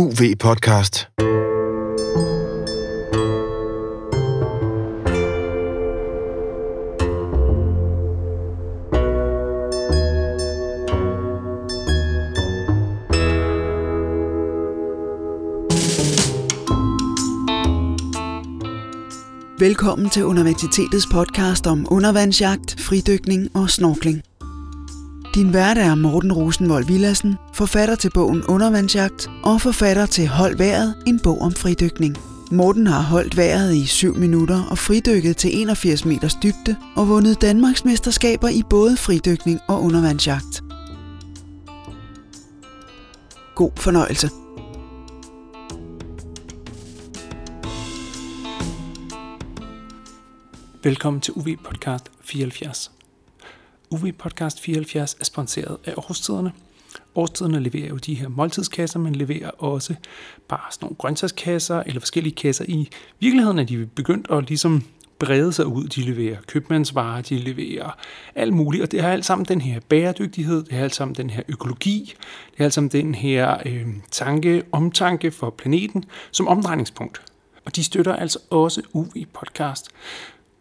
UV-podcast. Velkommen til Universitetets podcast om undervandsjagt, fridykning og snorkling. Din vært er Morten Rosenvold Villassen, forfatter til bogen Undervandsjagt og forfatter til Hold vejret, en bog om fridykning. Morten har holdt vejret i 7 minutter og fridykket til 81 meters dybde og vundet Danmarks mesterskaber i både fridykning og undervandsjagt. God fornøjelse. Velkommen til UV Podcast 74. UV Podcast 74 er sponsoreret af Årstiderne. Årstiderne leverer jo de her måltidskasser, men leverer også bare sådan nogle grøntsagskasser eller forskellige kasser. I virkeligheden er de begyndt at ligesom brede sig ud. De leverer købmandsvarer, de leverer alt muligt, og det har alt sammen den her bæredygtighed, det har alt sammen den her økologi, det har alt sammen den her øh, tanke, omtanke for planeten som omdrejningspunkt. Og de støtter altså også UV Podcast.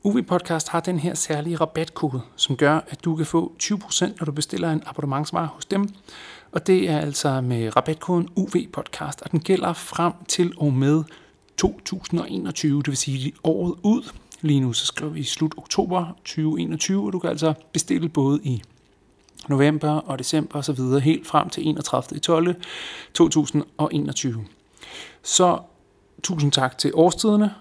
UV Podcast har den her særlige rabatkode, som gør, at du kan få 20% når du bestiller en abonnementsvare hos dem. Og det er altså med rabatkoden UV Podcast, og den gælder frem til og med 2021, det vil sige året ud. Lige nu så skriver vi slut oktober 2021, og du kan altså bestille både i november og december og så videre helt frem til 31. 12. 2021. Så tusind tak til årstiderne,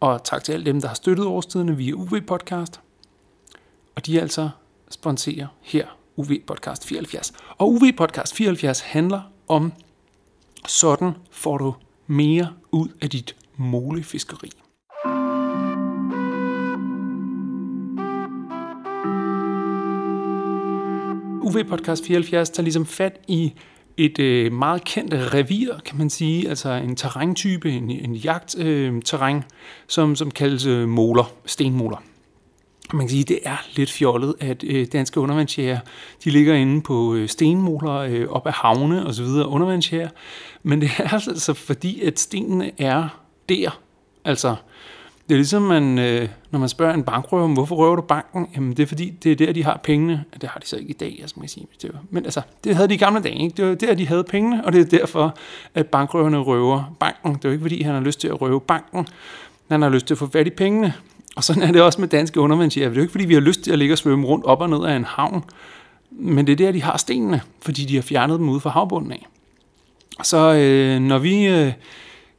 og tak til alle dem, der har støttet årstiderne via UV Podcast. Og de er altså sponsorer her, UV Podcast 74. Og UV Podcast 74 handler om, sådan får du mere ud af dit molefiskeri. UV Podcast 74 tager ligesom fat i et øh, meget kendt revir, kan man sige, altså en terræntype, en, en jagtterræn, øh, som, som kaldes øh, moler, stenmoler. Man kan sige, det er lidt fjollet, at øh, danske undervandsjæger, de ligger inde på øh, stenmoler øh, op ad havne og så videre undervandsjæger, men det er altså fordi, at stenene er der, altså det er ligesom, man, øh, når man spørger en bankrøver, hvorfor røver du banken? Jamen, det er fordi, det er der, de har pengene. Det har de så ikke i dag, altså, man kan sige. Det var, men altså, det havde de i gamle dage. Ikke? Det var der, de havde pengene, og det er derfor, at bankrøverne røver banken. Det er jo ikke, fordi han har lyst til at røve banken. Han har lyst til at få fat i pengene. Og sådan er det også med danske undervandsjæger. Det er jo ikke, fordi vi har lyst til at ligge og svømme rundt op og ned af en havn. Men det er der, de har stenene, fordi de har fjernet dem ud fra havbunden af. Så øh, når vi... Øh,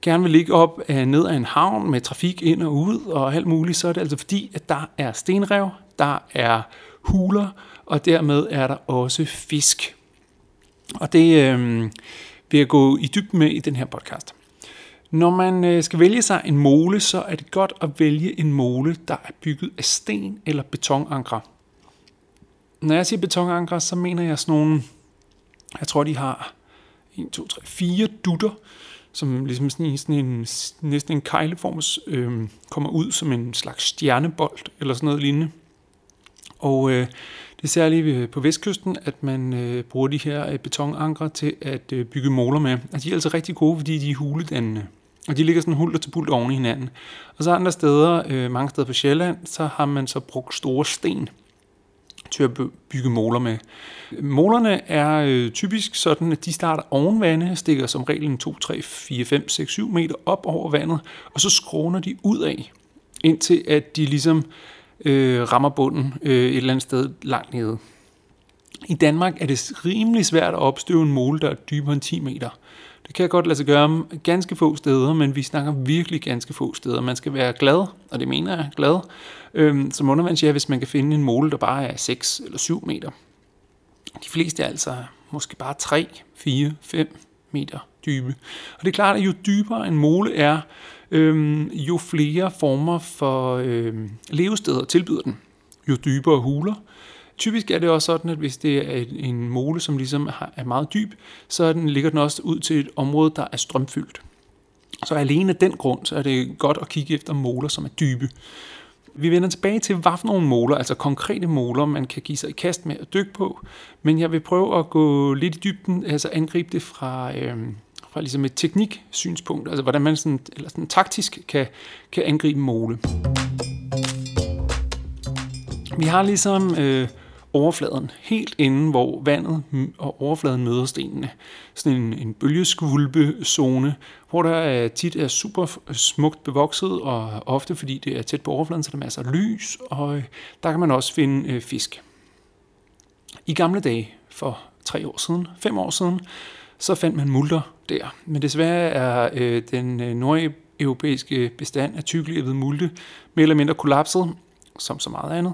gerne vil ligge op øh, ned af en havn med trafik ind og ud og alt muligt, så er det altså fordi, at der er stenrev, der er huler, og dermed er der også fisk. Og det øh, vil jeg gå i dybden med i den her podcast. Når man øh, skal vælge sig en mole, så er det godt at vælge en mole, der er bygget af sten eller betonankre. Når jeg siger betonankre, så mener jeg sådan nogle, jeg tror de har 1, 2, 3, 4 dutter, som ligesom sådan, sådan en, næsten en kejleform øh, kommer ud som en slags stjernebold eller sådan noget lignende. Og øh, det er særligt øh, på vestkysten, at man øh, bruger de her øh, betonankre til at øh, bygge måler med. Og de er altså rigtig gode, fordi de er huledannende. Og de ligger sådan hulter til bult oven i hinanden. Og så andre steder, øh, mange steder på Sjælland, så har man så brugt store sten til at bygge måler med. Målerne er øh, typisk sådan, at de starter oven vandet, stikker som regel 2, 3, 4, 5, 6, 7 meter op over vandet, og så skråner de ud af, indtil at de ligesom øh, rammer bunden øh, et eller andet sted langt nede. I Danmark er det rimelig svært at opstøve en måle, der er dybere end 10 meter. Det kan jeg godt lade sig gøre ganske få steder, men vi snakker virkelig ganske få steder. Man skal være glad, og det mener jeg, glad, øhm, som undervandsjæger, hvis man kan finde en måle, der bare er 6 eller 7 meter. De fleste er altså måske bare 3, 4, 5 meter dybe. Og det er klart, at jo dybere en mole er, øhm, jo flere former for øhm, levesteder tilbyder den. Jo dybere huler, Typisk er det også sådan, at hvis det er en mole, som ligesom er meget dyb, så den, ligger den også ud til et område, der er strømfyldt. Så alene af den grund, så er det godt at kigge efter måler, som er dybe. Vi vender tilbage til, hvad for nogle måler, altså konkrete måler, man kan give sig i kast med at dykke på. Men jeg vil prøve at gå lidt i dybden, altså angribe det fra, øh, fra ligesom et tekniksynspunkt, altså hvordan man sådan, eller sådan taktisk kan, kan angribe måle. Vi har ligesom øh, overfladen, helt inden hvor vandet og overfladen møder stenene. Sådan en, en bølgeskvulpezone, hvor der er, tit er super smukt bevokset, og ofte fordi det er tæt på overfladen, så der er masser af lys, og øh, der kan man også finde øh, fisk. I gamle dage, for tre år siden, fem år siden, så fandt man multer der. Men desværre er øh, den øh, nordeuropæiske bestand af tyklæbet multe mere eller mindre kollapset, som så meget andet.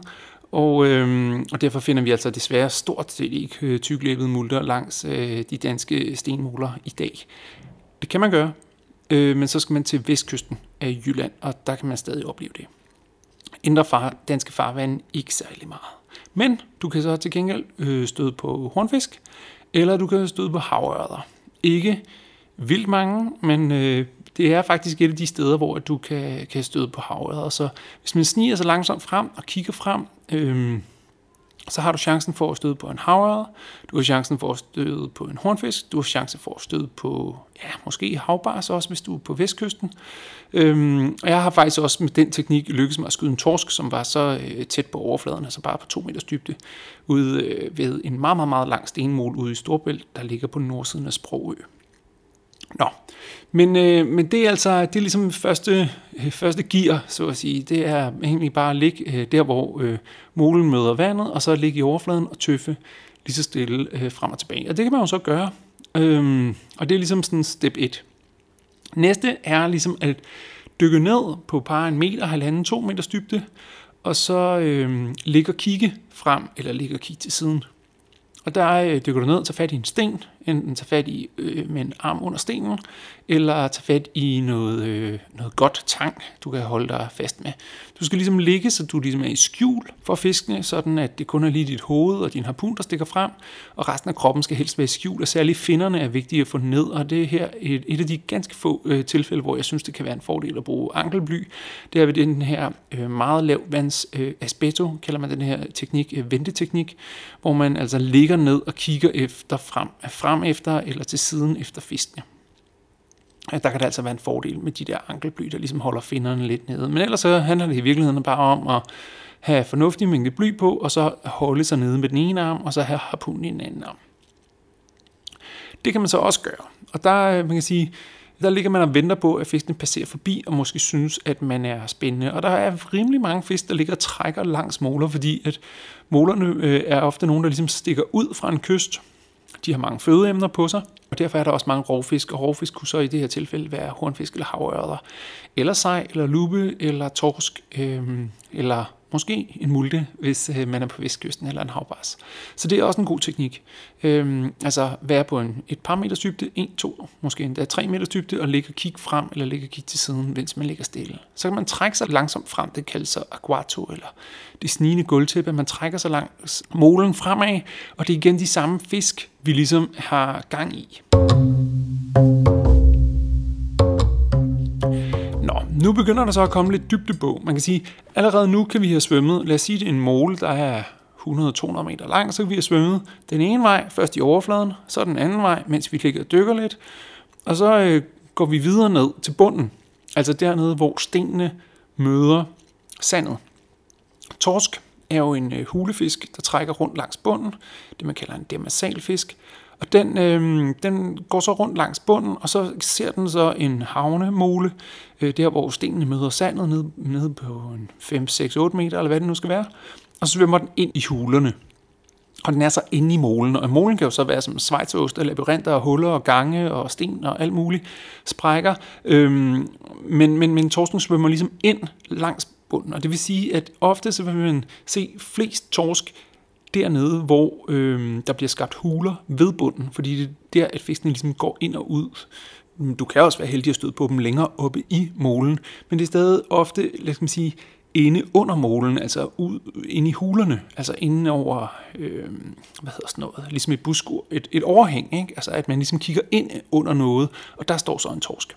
Og, øh, og derfor finder vi altså desværre stort set ikke øh, tyklæbet multer langs øh, de danske stenmuler i dag. Det kan man gøre, øh, men så skal man til vestkysten af Jylland, og der kan man stadig opleve det. Indre far, danske farvand ikke særlig meget. Men du kan så til gengæld øh, støde på hornfisk, eller du kan støde på havørder. Ikke vildt mange, men øh, det er faktisk et af de steder, hvor du kan, kan støde på havørder. Så hvis man sniger sig langsomt frem og kigger frem, øh, så har du chancen for at støde på en havørred, du har chancen for at støde på en hornfisk, du har chancen for at støde på, ja, måske havbars også, hvis du er på vestkysten. Øhm, og jeg har faktisk også med den teknik lykkes mig at skyde en torsk, som var så øh, tæt på overfladen, altså bare på to meters dybde, ude øh, ved en meget, meget, meget lang stenmål ude i Storbælt, der ligger på nordsiden af Sprogø. Nå, men, øh, men det er altså det er ligesom første, øh, første gear, så at sige. Det er egentlig bare at ligge øh, der, hvor øh, molen møder vandet, og så ligge i overfladen og tøffe lige så stille øh, frem og tilbage. Og det kan man jo så gøre. Øhm, og det er ligesom sådan step 1. Næste er ligesom at dykke ned på par en meter, halvanden, to meters dybde, og så øh, ligge og kigge frem, eller ligge og kigge til siden. Og der øh, dykker du ned og tager fat i en sten, enten tage fat i øh, med en arm under stenen, eller tage fat i noget, øh, noget godt tang, du kan holde dig fast med. Du skal ligesom ligge, så du ligesom er i skjul for fiskene, sådan at det kun er lige dit hoved og din harpun, der stikker frem, og resten af kroppen skal helst være i skjul, og særligt finnerne er vigtige at få ned, og det er her et, et af de ganske få øh, tilfælde, hvor jeg synes, det kan være en fordel at bruge ankelbly. Det er ved den her øh, meget lav vands øh, aspeto, kalder man den her teknik, øh, venteteknik, hvor man altså ligger ned og kigger efter frem, frem efter eller til siden efter fiskene der kan det altså være en fordel med de der ankelbly, der ligesom holder finderne lidt nede. Men ellers så handler det i virkeligheden bare om at have fornuftig mængde bly på, og så holde sig nede med den ene arm, og så have harpunen i den anden arm. Det kan man så også gøre. Og der, øh, man kan sige, der ligger man og venter på, at fiskene passerer forbi, og måske synes, at man er spændende. Og der er rimelig mange fisk, der ligger og trækker langs måler, fordi at målerne øh, er ofte nogen, der ligesom stikker ud fra en kyst. De har mange fødeemner på sig, og derfor er der også mange rovfisk, og rovfisk kunne så i det her tilfælde være hornfisk eller havørder, eller sej, eller lube, eller torsk, øh, eller måske en multe, hvis øh, man er på vestkysten, eller en havbars. Så det er også en god teknik. Øhm, altså være på en, et par meters dybde, en, to, måske endda tre meters dybde, og ligge og kigge frem, eller ligge og kigge til siden, mens man ligger stille. Så kan man trække sig langsomt frem, det kaldes så aguato, eller det snigende gulvtæppe, man trækker sig langs målen fremad, og det er igen de samme fisk, vi ligesom har gang i. Nu begynder der så at komme lidt dybde på. Man kan sige, allerede nu kan vi have svømmet, lad os sige, det er en mål, der er 100-200 meter lang, så kan vi have svømmet den ene vej, først i overfladen, så den anden vej, mens vi ligger og dykker lidt, og så øh, går vi videre ned til bunden, altså dernede, hvor stenene møder sandet. Torsk er jo en øh, hulefisk, der trækker rundt langs bunden, det man kalder en demersalfisk, og den, øh, den går så rundt langs bunden, og så ser den så en havnemole, øh, der hvor stenene møder sandet, ned, nede på en 5, 6, 8 meter, eller hvad det nu skal være. Og så svømmer den ind i hulerne. Og den er så inde i molen, og molen kan jo så være som svejtsost, og labyrinter, og huller, og gange, og sten, og alt muligt sprækker. Øhm, men, men, men torsken svømmer ligesom ind langs bunden, og det vil sige, at ofte så vil man se flest torsk dernede, hvor øh, der bliver skabt huler ved bunden, fordi det er der, at fiskene ligesom går ind og ud. Mm, du kan også være heldig at støde på dem længere oppe i molen, men det er stadig ofte, lad os sige, inde under målen, altså ud inde i hulerne, altså inde over, øh, hvad hedder sådan noget, ligesom et buskur, et, et overhæng, ikke? altså at man ligesom kigger ind under noget, og der står så en torsk.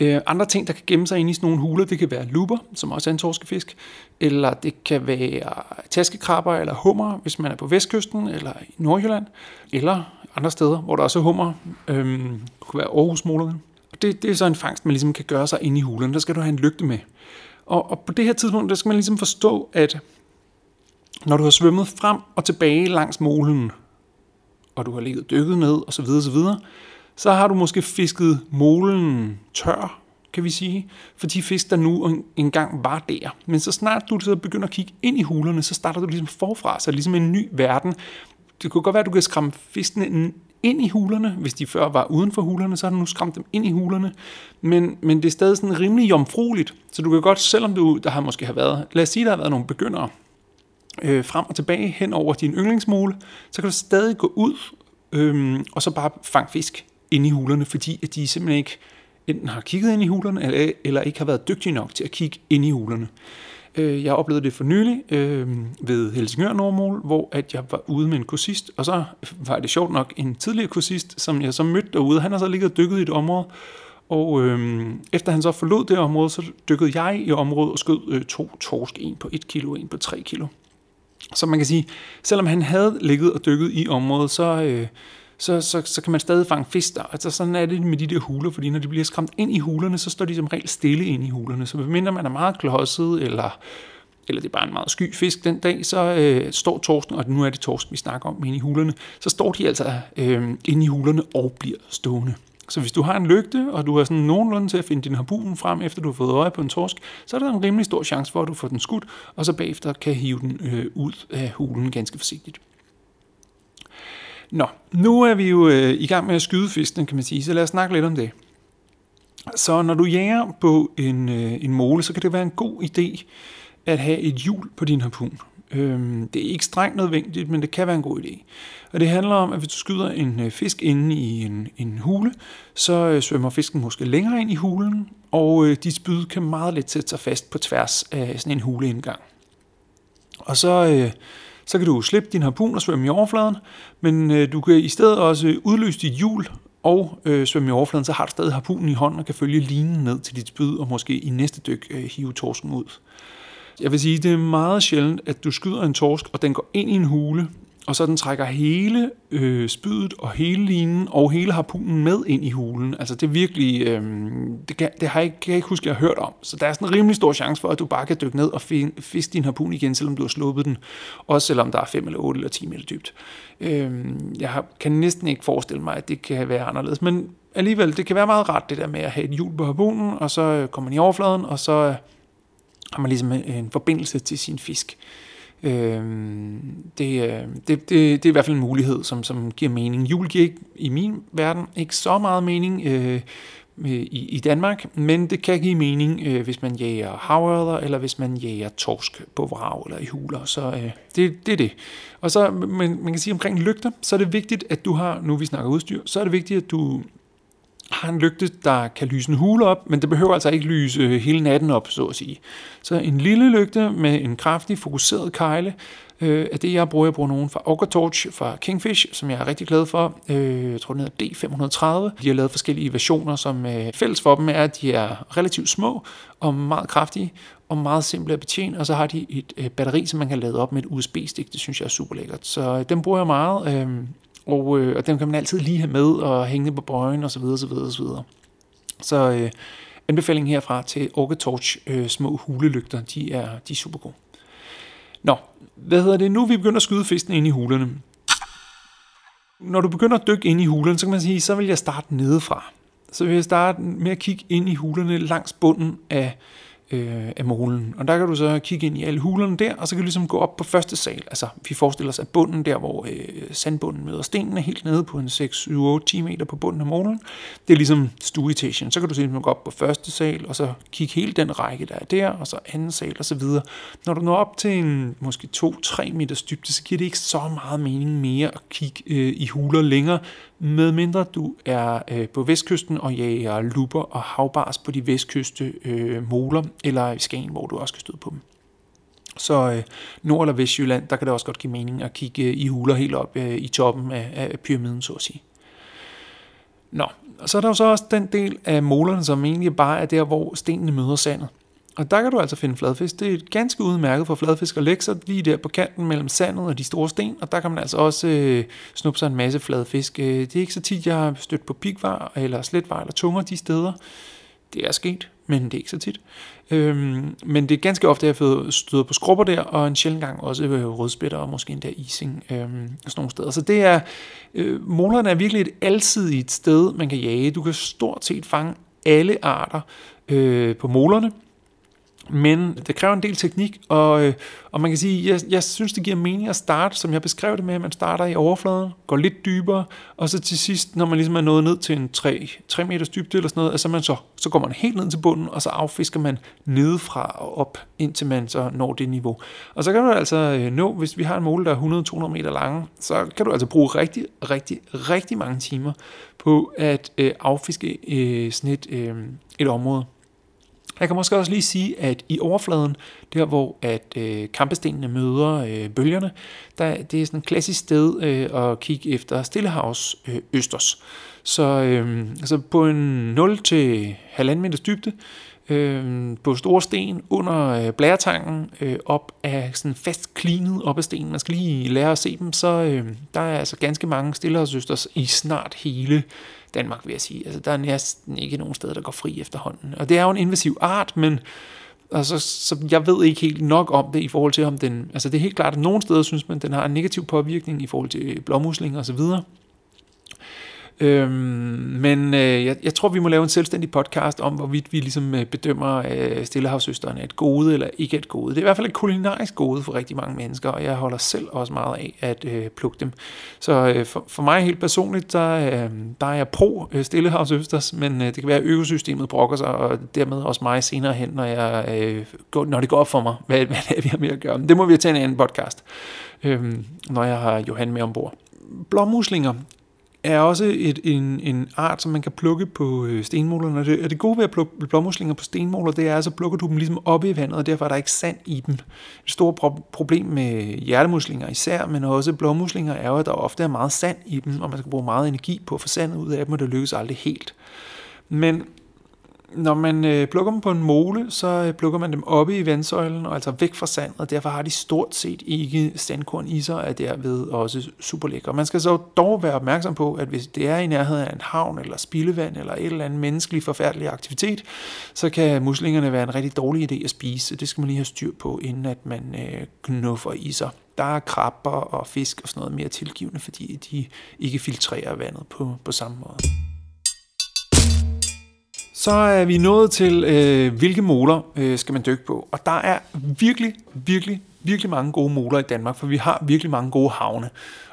Øh, andre ting, der kan gemme sig inde i sådan nogle huler, det kan være luber, som også er en torskefisk, eller det kan være taskekrabber eller hummer, hvis man er på vestkysten eller i Nordjylland, eller andre steder, hvor der også er hummer. Øhm, det kunne være Aarhusmålerne. Det, det er så en fangst, man ligesom kan gøre sig inde i hulerne. Der skal du have en lygte med. Og, og på det her tidspunkt, der skal man ligesom forstå, at når du har svømmet frem og tilbage langs molen, og du har ligget dykket ned, og så videre, så har du måske fisket molen tør, kan vi sige, for de fisk, der nu engang var der. Men så snart du så begynder at kigge ind i hulerne, så starter du ligesom forfra, så ligesom en ny verden. Det kunne godt være, at du kan skræmme fiskene ind i hulerne. Hvis de før var uden for hulerne, så har du nu skræmt dem ind i hulerne. Men, men det er stadig sådan rimelig jomfrueligt. Så du kan godt, selvom du, der har måske har været, lad os sige, der har været nogle begyndere, øh, frem og tilbage hen over din yndlingsmule, så kan du stadig gå ud øh, og så bare fange fisk ind i hulerne, fordi at de simpelthen ikke enten har kigget ind i hulerne, eller, eller ikke har været dygtige nok til at kigge ind i hulerne. Øh, jeg oplevede det for nylig øh, ved Helsingør Nordmål, hvor at jeg var ude med en kursist, og så var det sjovt nok en tidligere kursist, som jeg så mødte derude. Han har så ligget og dykket i et område, og øh, efter han så forlod det område, så dykkede jeg i området og skød øh, to torsk, en på 1 kilo, en på 3 kilo. Så man kan sige, selvom han havde ligget og dykket i området, så, øh, så, så, så kan man stadig fange fisk der. Altså sådan er det med de der huler, fordi når de bliver skræmt ind i hulerne, så står de som regel stille ind i hulerne. Så medmindre man er meget klodset, eller, eller det er bare en meget sky fisk den dag, så øh, står torsken, og nu er det torsk, vi snakker om inde i hulerne, så står de altså øh, inde i hulerne og bliver stående. Så hvis du har en lygte, og du har sådan nogenlunde til at finde din harpun frem, efter du har fået øje på en torsk, så er der en rimelig stor chance for, at du får den skudt, og så bagefter kan hive den øh, ud af hulen ganske forsigtigt. Nå, nu er vi jo øh, i gang med at skyde fisken, kan man sige, så lad os snakke lidt om det. Så når du jager på en, øh, en måle, så kan det være en god idé at have et hjul på din harpun. Øhm, det er ikke strengt nødvendigt, men det kan være en god idé. Og det handler om, at hvis du skyder en øh, fisk inde i en, en hule, så øh, svømmer fisken måske længere ind i hulen, og øh, dit spyd kan meget let sætte sig fast på tværs af sådan en huleindgang. Og så, øh, så kan du slippe din harpun og svømme i overfladen, men øh, du kan i stedet også øh, udløse dit hjul og øh, svømme i overfladen, så har du stadig harpunen i hånden og kan følge linen ned til dit spyd og måske i næste dyk øh, hive torsken ud. Jeg vil sige, det er meget sjældent, at du skyder en torsk, og den går ind i en hule, og så den trækker hele øh, spydet og hele linen og hele harpunen med ind i hulen. Altså det er virkelig, øh, det, kan, det har jeg, kan jeg ikke huske, at jeg har hørt om. Så der er sådan en rimelig stor chance for, at du bare kan dykke ned og fiske din harpun igen, selvom du har sluppet den. Også selvom der er 5 eller 8 eller 10 meter dybt. Øh, jeg har, kan næsten ikke forestille mig, at det kan være anderledes. Men alligevel, det kan være meget rart det der med at have et hjul på harpunen, og så kommer man i overfladen, og så øh, har man ligesom en forbindelse til sin fisk. Øhm, øh, det, det, det, det er i hvert fald en mulighed, som, som giver mening. Jul giver ikke, i min verden ikke så meget mening øh, øh i, i Danmark, men det kan give mening, øh, hvis man jager havørder, eller hvis man jager torsk på vrag eller i huler. Så øh, det, det er det. Og så, man, man kan sige omkring lygter, så er det vigtigt, at du har, nu vi snakker udstyr, så er det vigtigt, at du har en lygte, der kan lyse en hule op, men det behøver altså ikke lyse hele natten op, så at sige. Så en lille lygte med en kraftig, fokuseret kejle, øh, er det, jeg bruger. Jeg bruger nogen fra Ogre Torch fra Kingfish, som jeg er rigtig glad for. Øh, jeg tror, den hedder D530. De har lavet forskellige versioner, som øh, fælles for dem er, at de er relativt små og meget kraftige og meget simple at betjene, og så har de et øh, batteri, som man kan lade op med et USB-stik. Det synes jeg er super lækkert. Så øh, dem bruger jeg meget. Øh, og, øh, og dem kan man altid lige have med og hænge på bøjen osv. Så, videre, så, videre. så øh, anbefaling herfra til Orgetorch øh, små hulelygter, de er, de er super gode. Nå, hvad hedder det? Nu er vi begyndt at skyde fisken ind i hulerne. Når du begynder at dykke ind i hulerne, så kan man sige, så vil jeg starte nedefra. Så vil jeg starte med at kigge ind i hulerne langs bunden af øh, af molen. Og der kan du så kigge ind i alle hulerne der, og så kan du ligesom gå op på første sal. Altså, vi forestiller os, at bunden der, hvor øh, sandbunden møder stenene, helt nede på en 6, 7, 8, 10 meter på bunden af molen, det er ligesom stueetagen. Så kan du simpelthen gå op på første sal, og så kigge hele den række, der er der, og så anden sal, og så videre. Når du når op til en måske 2-3 meters dybde, så giver det ikke så meget mening mere at kigge øh, i huler længere, medmindre du er øh, på vestkysten og jager luber og havbars på de vestkyste øh, moler, eller i Skagen, hvor du også kan støde på dem. Så øh, Nord- eller Vestjylland, der kan det også godt give mening at kigge øh, i huler helt op øh, i toppen af, af pyramiden, så at sige. Nå, og så er der jo så også den del af molerne, som egentlig bare er der, hvor stenene møder sandet. Og der kan du altså finde fladfisk. Det er et ganske udmærket for fladfisk at lægge sig lige der på kanten mellem sandet og de store sten, og der kan man altså også øh, snuppe sig en masse fladfisk. Øh, det er ikke så tit, jeg har stødt på pigvar eller sletvar eller tunger de steder. Det er sket, men det er ikke så tit. Øhm, men det er ganske ofte, at jeg støder på skrubber der, og en sjældent gang også øh, rødspætter og måske endda ising øhm, sådan nogle steder. Så det er, øh, molerne er virkelig et alsidigt sted, man kan jage. Du kan stort set fange alle arter øh, på molerne men det kræver en del teknik, og, øh, og man kan sige, jeg, jeg synes, det giver mening at starte, som jeg beskrev det med, at man starter i overfladen, går lidt dybere, og så til sidst, når man ligesom er nået ned til en 3, 3 meters dybde eller sådan noget, altså man så, så går man helt ned til bunden, og så affisker man nedefra og op, indtil man så når det niveau. Og så kan du altså øh, nå, hvis vi har en måle, der er 100-200 meter lang, så kan du altså bruge rigtig, rigtig, rigtig mange timer på at øh, affiske øh, sådan et, øh, et område. Jeg kan måske også lige sige, at i overfladen, der hvor at øh, kampestenene møder øh, bølgerne, der, det er sådan et klassisk sted øh, at kigge efter Stillehavs øh, østers. Så øh, altså på en 0 til 1,5 meters dybde, øh, på store sten under øh, blæretangen, øh, op af sådan fast klinet op af stenen. Man skal lige lære at se dem, så øh, der er altså ganske mange stillehavsøsters i snart hele Danmark, vil jeg sige. Altså, der er næsten ikke nogen steder, der går fri efterhånden. Og det er jo en invasiv art, men altså, så jeg ved ikke helt nok om det i forhold til, om den... Altså, det er helt klart, at nogle steder synes man, den har en negativ påvirkning i forhold til øh, blåmuslinger osv., Øhm, men øh, jeg, jeg tror, vi må lave en selvstændig podcast om, hvorvidt vi ligesom øh, bedømmer øh, Stillehavsøsteren et gode eller ikke et gode. Det er i hvert fald et kulinarisk gode for rigtig mange mennesker, og jeg holder selv også meget af at øh, plukke dem. Så øh, for, for mig helt personligt, der, øh, der er jeg pro øh, Stillehavsøsters, men øh, det kan være, at økosystemet brokker sig, og dermed også mig senere hen, når, jeg, øh, går, når det går op for mig, hvad, hvad det er, vi har med at gøre. Men det må vi tage en anden podcast, øh, når jeg har Johan med ombord blåmuslinger er også et, en, en art, som man kan plukke på øh, stenmålerne. Og det, og det gode ved at plukke blommuslinger på stenmåler, det er, at så plukker du dem ligesom op i vandet, og derfor er der ikke sand i dem. Et stort pro- problem med hjertemuslinger især, men også blommuslinger, er jo, at der ofte er meget sand i dem, og man skal bruge meget energi på at få sandet ud af dem, og det lykkes aldrig helt. Men når man øh, plukker dem på en mole, så øh, plukker man dem oppe i vandsøjlen, og altså væk fra sandet, og derfor har de stort set ikke sandkorn i sig, og er derved også super lækre. Man skal så dog være opmærksom på, at hvis det er i nærheden af en havn, eller spildevand, eller et eller andet menneskelig forfærdelig aktivitet, så kan muslingerne være en rigtig dårlig idé at spise. Det skal man lige have styr på, inden at man øh, knuffer i sig. Der er krabber og fisk og sådan noget mere tilgivende, fordi de ikke filtrerer vandet på, på samme måde. Så er vi nået til, øh, hvilke moler øh, skal man dykke på. Og der er virkelig, virkelig, virkelig mange gode moler i Danmark, for vi har virkelig mange gode havne.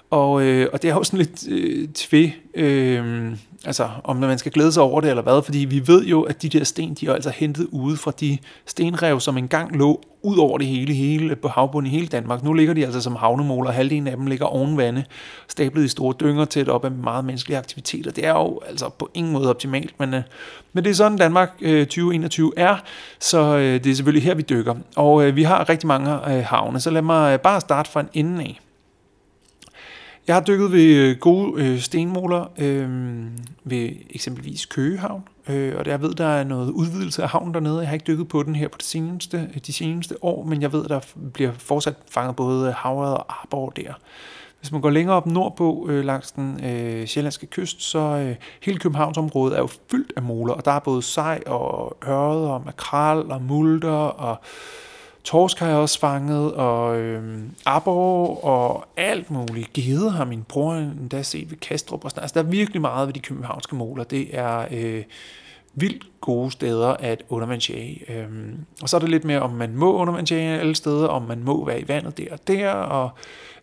Og, øh, og det er jo sådan lidt øh, tvæ, øh, altså om man skal glæde sig over det eller hvad, fordi vi ved jo, at de der sten, de er altså hentet ude fra de stenrev, som engang lå ud over det hele, hele på havbunden i hele Danmark. Nu ligger de altså som havnemåler, halvdelen af dem ligger oven vande, stablet i store dynger tæt op af meget menneskelige aktiviteter. Det er jo altså på ingen måde optimalt, men, øh, men det er sådan Danmark øh, 2021 er, så øh, det er selvfølgelig her, vi dykker. Og øh, vi har rigtig mange øh, havne, så lad mig øh, bare starte fra en ende af. Jeg har dykket ved øh, gode øh, stenmåler øh, ved eksempelvis Køgehavn, øh, og jeg ved, der er noget udvidelse af havnen dernede. Jeg har ikke dykket på den her på det seneste, øh, de seneste år, men jeg ved, der bliver fortsat fanget både havret og arbor der. Hvis man går længere op nordpå øh, langs den øh, sjællandske kyst, så øh, hele Københavnsområdet er jo fyldt af måler, og der er både sej og ørred og makrel og multer og Torsk har jeg også fanget, og øh, arbor og alt muligt. Gede har min bror endda set ved Kastrup og sådan Altså, der er virkelig meget ved de københavnske måler. Det er øh, vildt gode steder at undervandsjage. Øh, og så er det lidt mere, om man må undervandsjage alle steder, om man må være i vandet der og der, og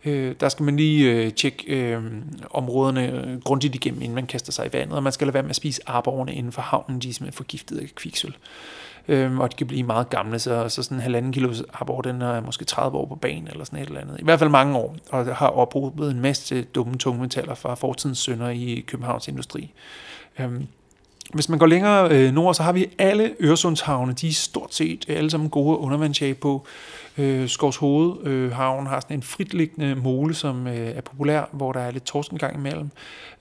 øh, der skal man lige øh, tjekke øh, områderne grundigt igennem, inden man kaster sig i vandet, og man skal lade være med at spise arborerne inden for havnen, de er simpelthen forgiftet af kviksøl øhm, og de kan blive meget gamle, så, så sådan en halvanden kilo abort, den er måske 30 år på banen, eller sådan et eller andet. I hvert fald mange år, og har oprobet en masse dumme tungmetaller fra fortidens sønder i Københavns industri. Øhm, hvis man går længere øh, nord, så har vi alle Øresundshavne. De er stort set øh, alle sammen gode undervandsjage på. Øh, Skovs Hoved øh, havn har sådan en fritliggende mole, som øh, er populær, hvor der er lidt torskengang imellem.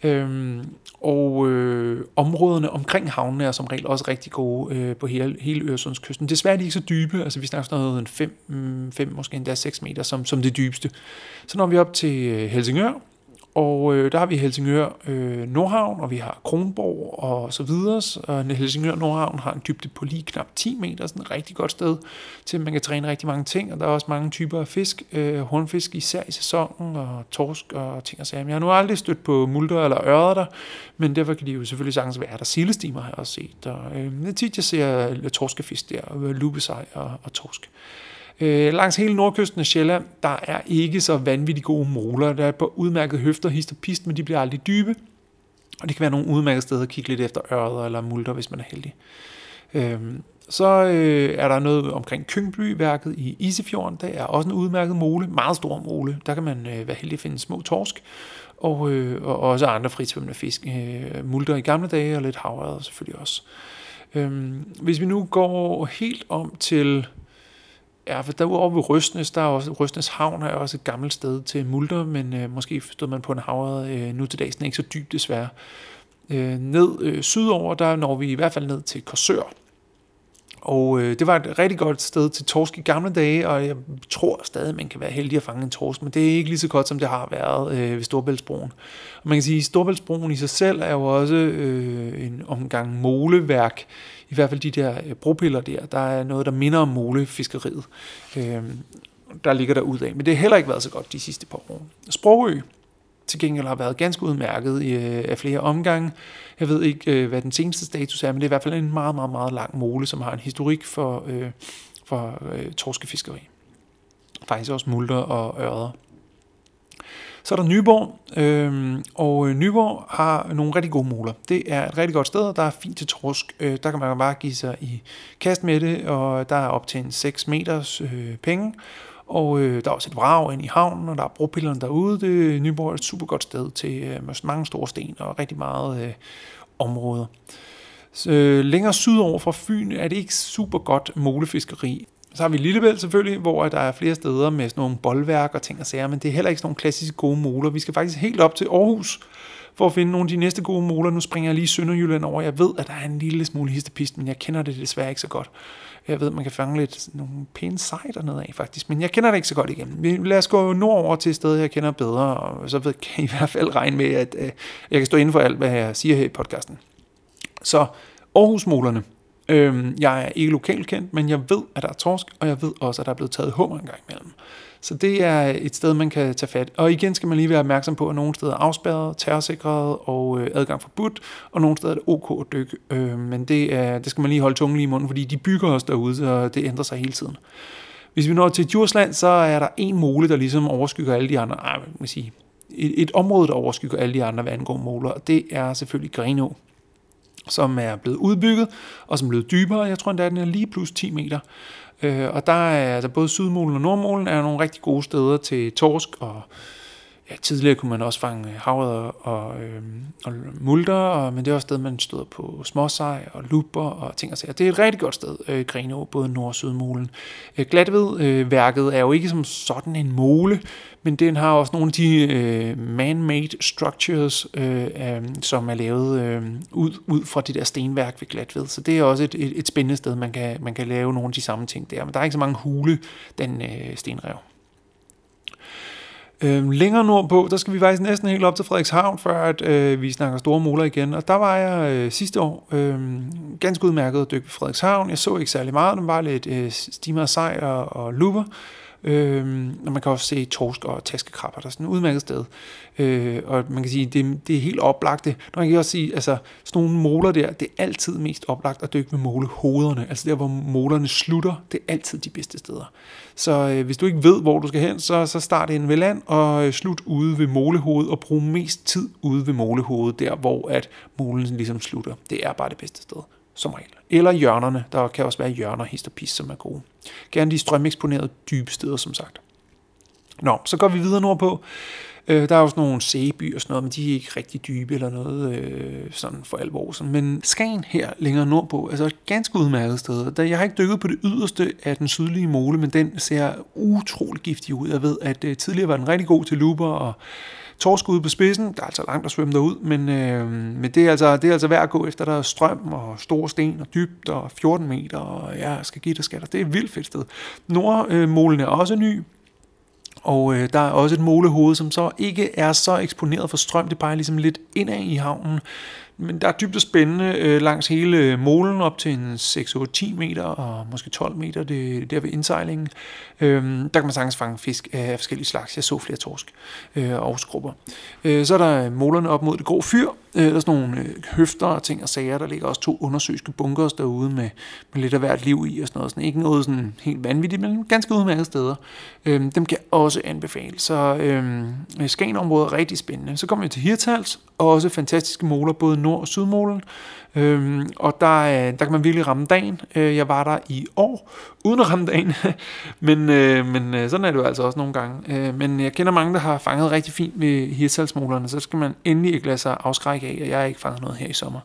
Øh, og øh, områderne omkring havnene er som regel også rigtig gode øh, på hele, hele Øresundskysten. Desværre er de ikke så dybe, altså vi snakker sådan noget 5, 5 mm, måske endda 6 meter som, som det dybeste. Så når vi op til øh, Helsingør, og øh, der har vi Helsingør øh, Nordhavn, og vi har Kronborg og så videre. Og øh, Helsingør Nordhavn har en dybde på lige knap 10 meter, sådan et rigtig godt sted til, at man kan træne rigtig mange ting. Og der er også mange typer af fisk, øh, hornfisk især i sæsonen, og torsk og ting og sager. Men Jeg har nu aldrig stødt på multer eller ører der, men derfor kan de jo selvfølgelig sagtens være der. Sildestimer har jeg også set. Og, øh, tit, jeg ser torskefisk der, og lubesej og, og torsk. Øh, langs hele nordkysten af Sjælland, der er ikke så vanvittigt gode moler. Der er på udmærket høfter, hist og pist, men de bliver aldrig dybe. Og det kan være nogle udmærkede steder at kigge lidt efter ørder eller multer, hvis man er heldig. Øh, så øh, er der noget omkring Kyngbyværket i Isefjorden. Der er også en udmærket mole, meget stor mole. Der kan man øh, være heldig at finde små torsk. Og, øh, og også andre frisvømmende fisk. Øh, multer i gamle dage og lidt havørder selvfølgelig også. Øh, hvis vi nu går helt om til Ja, for derudover ved Røstnes, der er også, Røstnes Havn er også et gammelt sted til multer, men øh, måske stod man på en havre øh, nu til dags, den er ikke så dyb desværre. Øh, ned øh, sydover, der når vi i hvert fald ned til Korsør. Og øh, det var et rigtig godt sted til torsk i gamle dage, og jeg tror stadig, man kan være heldig at fange en torsk, men det er ikke lige så godt, som det har været øh, ved Storbæltsbroen. Og man kan sige, at Storbæltsbroen i sig selv er jo også øh, en omgang måleværk, i hvert fald de der øh, bropiller der, der er noget, der minder om molefiskeriet, øh, der ligger der ud af. Men det har heller ikke været så godt de sidste par år. Sprogø til gengæld har været ganske udmærket i, øh, af flere omgange. Jeg ved ikke, øh, hvad den seneste status er, men det er i hvert fald en meget, meget, meget lang mole, som har en historik for, øh, for øh, torskefiskeri. Faktisk også multer og ørder. Så er der Nyborg, øhm, øh, og Nyborg har nogle rigtig gode moler. Det er et rigtig godt sted, der er fint til torsk. Øh, der kan man bare give sig i kast med det, og der er op til en 6 meters øh, penge. Og øh, der er også et vrag ind i havnen, og der er bropillerne derude. Det, øh, Nyborg er et super godt sted til øh, mange store sten og rigtig meget øh, områder. Så, øh, længere sydover fra Fyn er det ikke super godt målefiskeri. Så har vi Lillebælt selvfølgelig, hvor der er flere steder med sådan nogle boldværk og ting og sager, men det er heller ikke sådan nogle klassiske gode moler. Vi skal faktisk helt op til Aarhus for at finde nogle af de næste gode moler. Nu springer jeg lige Sønderjylland over. Jeg ved, at der er en lille smule histepist, men jeg kender det desværre ikke så godt. Jeg ved, man kan fange lidt nogle pæne sejter nedad faktisk, men jeg kender det ikke så godt igen. Lad os gå nordover til et sted, jeg kender bedre, og så ved, kan I, i hvert fald regne med, at øh, jeg kan stå inden for alt, hvad jeg siger her i podcasten. Så Aarhus-molerne. Øhm, jeg er ikke lokalkendt, men jeg ved, at der er torsk, og jeg ved også, at der er blevet taget hummer en gang imellem. Så det er et sted, man kan tage fat. Og igen skal man lige være opmærksom på, at nogle steder er afspærret, terrorsikret og øh, adgang forbudt, og nogle steder er det ok at dykke. Øh, men det, er, det skal man lige holde tungen lige i munden, fordi de bygger os derude, og det ændrer sig hele tiden. Hvis vi når til Djursland, så er der en mole, der ligesom overskygger alle de andre. Ah, Ej, man sige, et, et område, der overskygger alle de andre, hvad angår moler, og det er selvfølgelig Grenå som er blevet udbygget, og som er blevet dybere. Jeg tror endda, den er lige plus 10 meter. Øh, og der er altså både sydmolen og nordmolen er nogle rigtig gode steder til torsk og ja, tidligere kunne man også fange havre og, øh, og multer, og, men det er også et sted, man støder på småsej og lupper og ting og sager. Det er et rigtig godt sted, øh, Grenå, både Nord- og Sydmolen. Øh, Glatved-værket øh, er jo ikke som sådan en mole, men den har også nogle af de øh, man-made structures, øh, øh, som er lavet øh, ud, ud fra det der stenværk ved Glatved. Så det er også et, et, et spændende sted, man kan, man kan lave nogle af de samme ting der. Men der er ikke så mange hule, den øh, stenrev. Øhm, længere nordpå, der skal vi faktisk næsten helt op til Frederikshavn, før at, øh, vi snakker store måler igen. Og der var jeg øh, sidste år øh, ganske udmærket at dykke på Frederikshavn. Jeg så ikke særlig meget, den var lidt øh, stimer sej og, og luber. Øh, og man kan også se torsk og taskekrabber, der er sådan et udmærket sted. Øh, og man kan sige, det, det er helt oplagt. Når man kan også sige, altså sådan nogle måler der, det er altid mest oplagt at dykke med målehovederne. Altså der, hvor målerne slutter, det er altid de bedste steder. Så øh, hvis du ikke ved, hvor du skal hen, så, så start ind ved land og øh, slut ude ved målehovedet og brug mest tid ude ved målehovedet, der hvor at målen ligesom slutter. Det er bare det bedste sted som regel. Eller hjørnerne. Der kan også være hjørner, hist og pis, som er gode. Gerne de strømeksponerede dybe steder, som sagt. Nå, så går vi videre nordpå. Øh, der er også nogle sæby og sådan noget, men de er ikke rigtig dybe eller noget øh, sådan for alvor. Sådan. Men Skagen her længere nordpå, altså et ganske udmærket sted. Jeg har ikke dykket på det yderste af den sydlige mole, men den ser utrolig giftig ud. Jeg ved, at øh, tidligere var den rigtig god til luber og torsk ude på spidsen. Der er altså langt at svømme derud, men, øh, men det, er altså, det er altså værd at gå efter. Der er strøm og store sten og dybt og 14 meter, og ja, skal give dig skatter. Det er et vildt fedt sted. Nordmålen er også ny, og øh, der er også et målehoved, som så ikke er så eksponeret for strøm. Det peger ligesom lidt indad i havnen. Men der er dybt og spændende øh, langs hele molen op til en 6-8-10 meter og måske 12 meter det, der ved indsejlingen. Øh, der kan man sagtens fange fisk af forskellige slags. Jeg så flere torsk øh, og skrubber. Øh, så er der målerne op mod det grå fyr. Øh, der er sådan nogle øh, høfter og ting og sager. Der ligger også to undersøgske bunkers derude med, med lidt af hvert liv i og sådan noget. Sådan, ikke noget sådan helt vanvittigt, men ganske udmærket steder. Øh, dem kan jeg også anbefale. Så øh, Skagenområdet er rigtig spændende. Så kommer vi til Hirtals. Også fantastiske moler, både nord- og Sydmolen. Øhm, og der, øh, der kan man virkelig ramme dagen. Øh, jeg var der i år, uden at ramme dagen. men, øh, men øh, sådan er det jo altså også nogle gange. Øh, men jeg kender mange, der har fanget rigtig fint ved hirsalsmålerne, så skal man endelig ikke lade sig afskrække af, at jeg har ikke fanget noget her i sommer.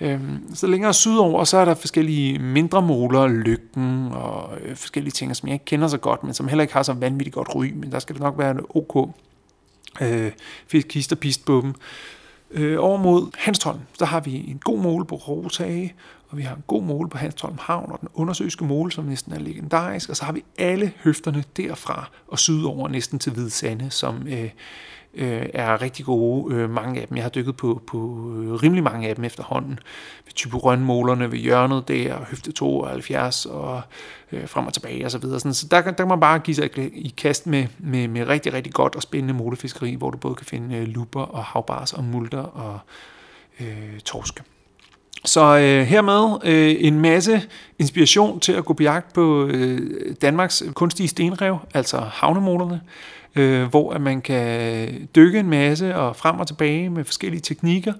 Øhm, så længere sydover, så er der forskellige mindre moler, lygten og øh, forskellige ting, som jeg ikke kender så godt, men som heller ikke har så vanvittigt godt ry, men der skal det nok være en ok øh, fisk, og pist på dem. Øh, over mod Hanstholm, der har vi en god måle på Rotage, og vi har en god måle på Hanstholm Havn, og den undersøgske måle, som næsten er legendarisk, og så har vi alle høfterne derfra og sydover næsten til Hvide Sande, som øh, øh, er rigtig gode, øh, mange af dem. Jeg har dykket på, på øh, rimelig mange af dem efterhånden. Ved Typerøn-målerne ved hjørnet der, høfte 72 og øh, frem og tilbage osv. Så, videre. så der, der kan man bare give sig i kast med, med, med rigtig, rigtig godt og spændende målefiskeri, hvor du både kan finde øh, luper og havbars og multer og øh, torske. Så øh, hermed øh, en masse inspiration til at gå på jagt på øh, Danmarks kunstige stenrev, altså havnemolerne, øh, hvor at man kan dykke en masse og frem og tilbage med forskellige teknikker.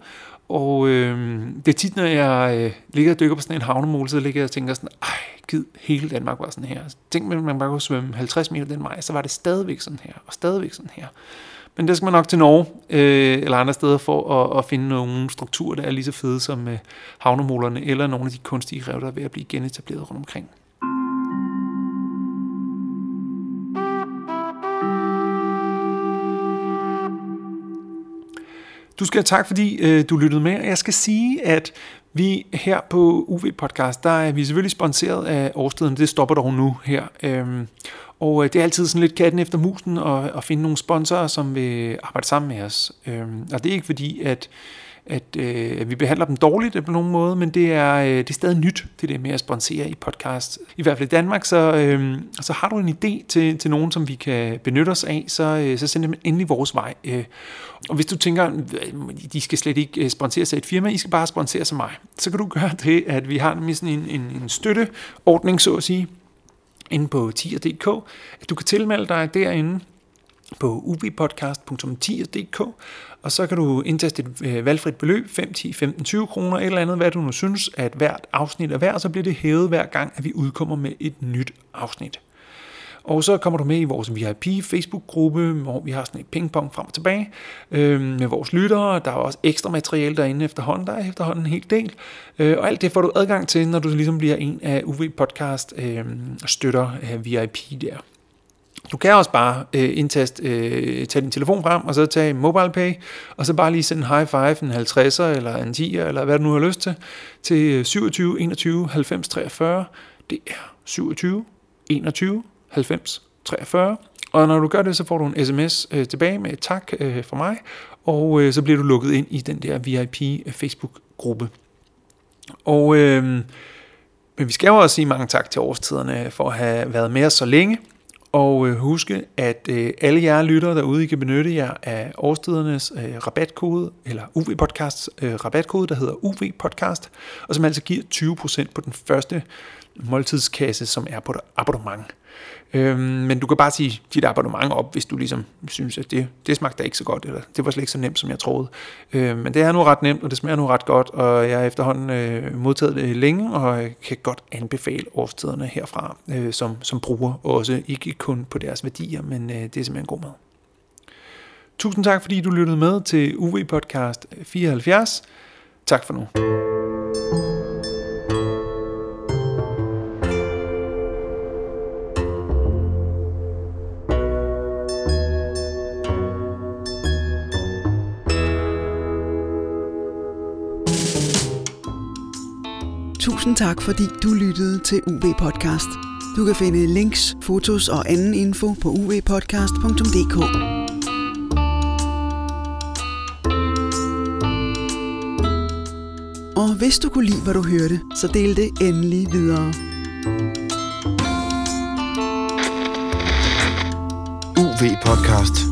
Og øh, det er tit, når jeg øh, ligger og dykker på sådan en havnemole, så ligger jeg og tænker sådan, ej, gid, hele Danmark var sådan her. Tænk, at man bare kunne svømme 50 meter den vej, så var det stadigvæk sådan her, og stadigvæk sådan her. Men der skal man nok til Norge øh, eller andre steder for at, at finde nogle strukturer, der er lige så fede som øh, havnemolerne, eller nogle af de kunstige rev, der er ved at blive genetableret rundt omkring. Du skal have tak, fordi øh, du lyttede med. og Jeg skal sige, at vi her på UV Podcast, der er vi selvfølgelig sponsoreret af årstiden. Det stopper dog nu her. Øhm, og øh, det er altid sådan lidt katten efter musen at, at finde nogle sponsorer, som vil arbejde sammen med os. Øhm, og det er ikke fordi, at at øh, vi behandler dem dårligt på nogen måde, men det er, øh, det er stadig nyt, det der med at sponsere i podcast. I hvert fald i Danmark, så, øh, så har du en idé til, til nogen, som vi kan benytte os af, så, øh, så send dem endelig vores vej. Øh, og hvis du tænker, øh, de skal slet ikke øh, sponsere sig et firma, I skal bare sponsere sig mig, så kan du gøre det, at vi har nemlig sådan en, en, en støtteordning, så at sige, inde på tier.dk, at du kan tilmelde dig derinde på ubpodcast.tier.dk, og så kan du indtaste et øh, valgfrit beløb, 5, 10, 15, 20 kroner, et eller andet, hvad du nu synes, at hvert afsnit er værd, så bliver det hævet hver gang, at vi udkommer med et nyt afsnit. Og så kommer du med i vores VIP Facebook-gruppe, hvor vi har sådan et pingpong frem og tilbage øh, med vores lyttere. Der er også ekstra materiale derinde efterhånden. Der er efterhånden en hel del. Øh, og alt det får du adgang til, når du ligesom bliver en af UV Podcast øh, støtter øh, VIP der. Du kan også bare øh, indtaste, øh, tage din telefon frem, og så tage MobilePay, og så bare lige sende en high five, en 50'er, eller en 10'er, eller hvad du nu har lyst til, til 27 21 90 43. Det er 27 21 90 43. Og når du gør det, så får du en sms øh, tilbage med et tak øh, fra mig, og øh, så bliver du lukket ind i den der VIP-Facebook-gruppe. Øh, og øh, men vi skal jo også sige mange tak til årstiderne for at have været med os så længe. Og øh, huske, at øh, alle jer lyttere derude, I kan benytte jer af årstidernes øh, rabatkode, eller UV Podcasts øh, rabatkode, der hedder UV Podcast, og som altså giver 20% på den første måltidskasse, som er på et abonnement. Øhm, men du kan bare sige dit abonnement op, hvis du ligesom synes, at det, det smagte ikke så godt, eller det var slet ikke så nemt, som jeg troede. Øhm, men det er nu ret nemt, og det smager nu ret godt, og jeg har efterhånden øh, modtaget det længe, og kan godt anbefale årstiderne herfra, øh, som, som bruger også, ikke kun på deres værdier, men øh, det er simpelthen god mad. Tusind tak, fordi du lyttede med til UV Podcast 74. Tak for nu. Tusind tak, fordi du lyttede til UV Podcast. Du kan finde links, fotos og anden info på uvpodcast.dk. Og hvis du kunne lide, hvad du hørte, så del det endelig videre. UV Podcast.